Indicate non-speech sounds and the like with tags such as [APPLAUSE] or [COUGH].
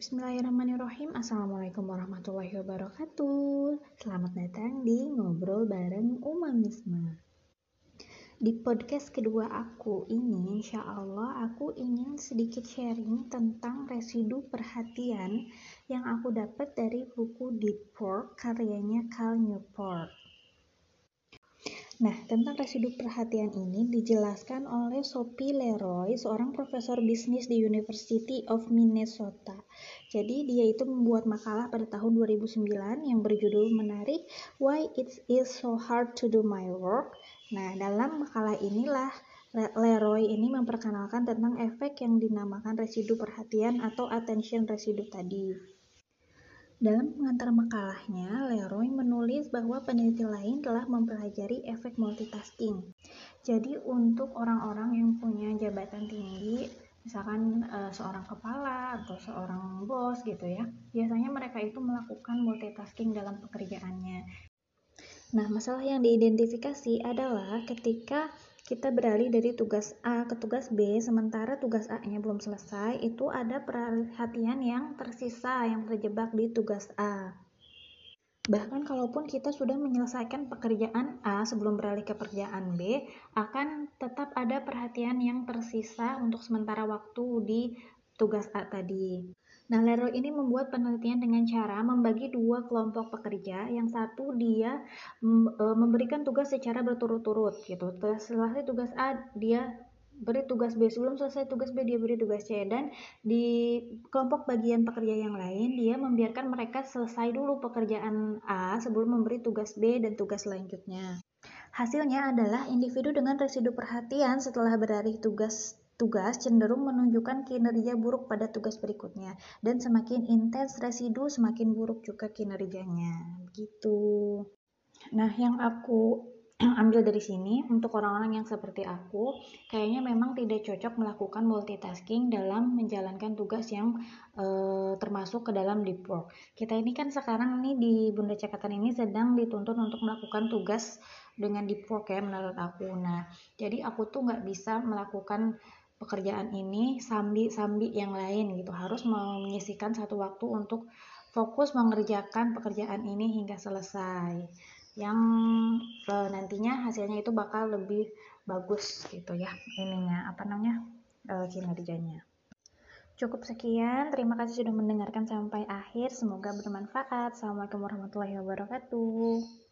Bismillahirrahmanirrahim. Assalamualaikum warahmatullahi wabarakatuh. Selamat datang di Ngobrol Bareng Umamisme Di podcast kedua aku ini Insya Allah aku ingin sedikit sharing tentang residu perhatian Yang aku dapat dari buku Deep Work karyanya Cal Newport Nah, tentang residu perhatian ini dijelaskan oleh Sophie Leroy, seorang profesor bisnis di University of Minnesota. Jadi, dia itu membuat makalah pada tahun 2009 yang berjudul menarik Why It Is So Hard to Do My Work. Nah, dalam makalah inilah Leroy ini memperkenalkan tentang efek yang dinamakan residu perhatian atau attention residu tadi. Dalam pengantar makalahnya, Leroy menulis bahwa peneliti lain telah mempelajari efek multitasking. Jadi untuk orang-orang yang punya jabatan tinggi, misalkan e, seorang kepala atau seorang bos gitu ya, biasanya mereka itu melakukan multitasking dalam pekerjaannya. Nah, masalah yang diidentifikasi adalah ketika kita beralih dari tugas A ke tugas B, sementara tugas A-nya belum selesai, itu ada perhatian yang tersisa, yang terjebak di tugas A. Bahkan kalaupun kita sudah menyelesaikan pekerjaan A sebelum beralih ke pekerjaan B, akan tetap ada perhatian yang tersisa untuk sementara waktu di tugas A tadi. Nah, Leroy ini membuat penelitian dengan cara membagi dua kelompok pekerja. Yang satu dia e, memberikan tugas secara berturut-turut gitu. Setelah tugas A dia beri tugas B sebelum selesai tugas B dia beri tugas C dan di kelompok bagian pekerja yang lain dia membiarkan mereka selesai dulu pekerjaan A sebelum memberi tugas B dan tugas selanjutnya. Hasilnya adalah individu dengan residu perhatian setelah beralih tugas tugas cenderung menunjukkan kinerja buruk pada tugas berikutnya dan semakin intens residu semakin buruk juga kinerjanya gitu. Nah, yang aku [CLEARS THROAT] ambil dari sini untuk orang-orang yang seperti aku kayaknya memang tidak cocok melakukan multitasking dalam menjalankan tugas yang e, termasuk ke dalam deep work. Kita ini kan sekarang nih di Bunda Cekatan ini sedang dituntut untuk melakukan tugas dengan deep work ya menurut aku. Nah, jadi aku tuh nggak bisa melakukan pekerjaan ini sambi-sambi yang lain gitu. Harus menyisikan satu waktu untuk fokus mengerjakan pekerjaan ini hingga selesai. Yang e, nantinya hasilnya itu bakal lebih bagus gitu ya ininya apa namanya e, kinerjanya. Cukup sekian terima kasih sudah mendengarkan sampai akhir. Semoga bermanfaat. Assalamualaikum warahmatullahi wabarakatuh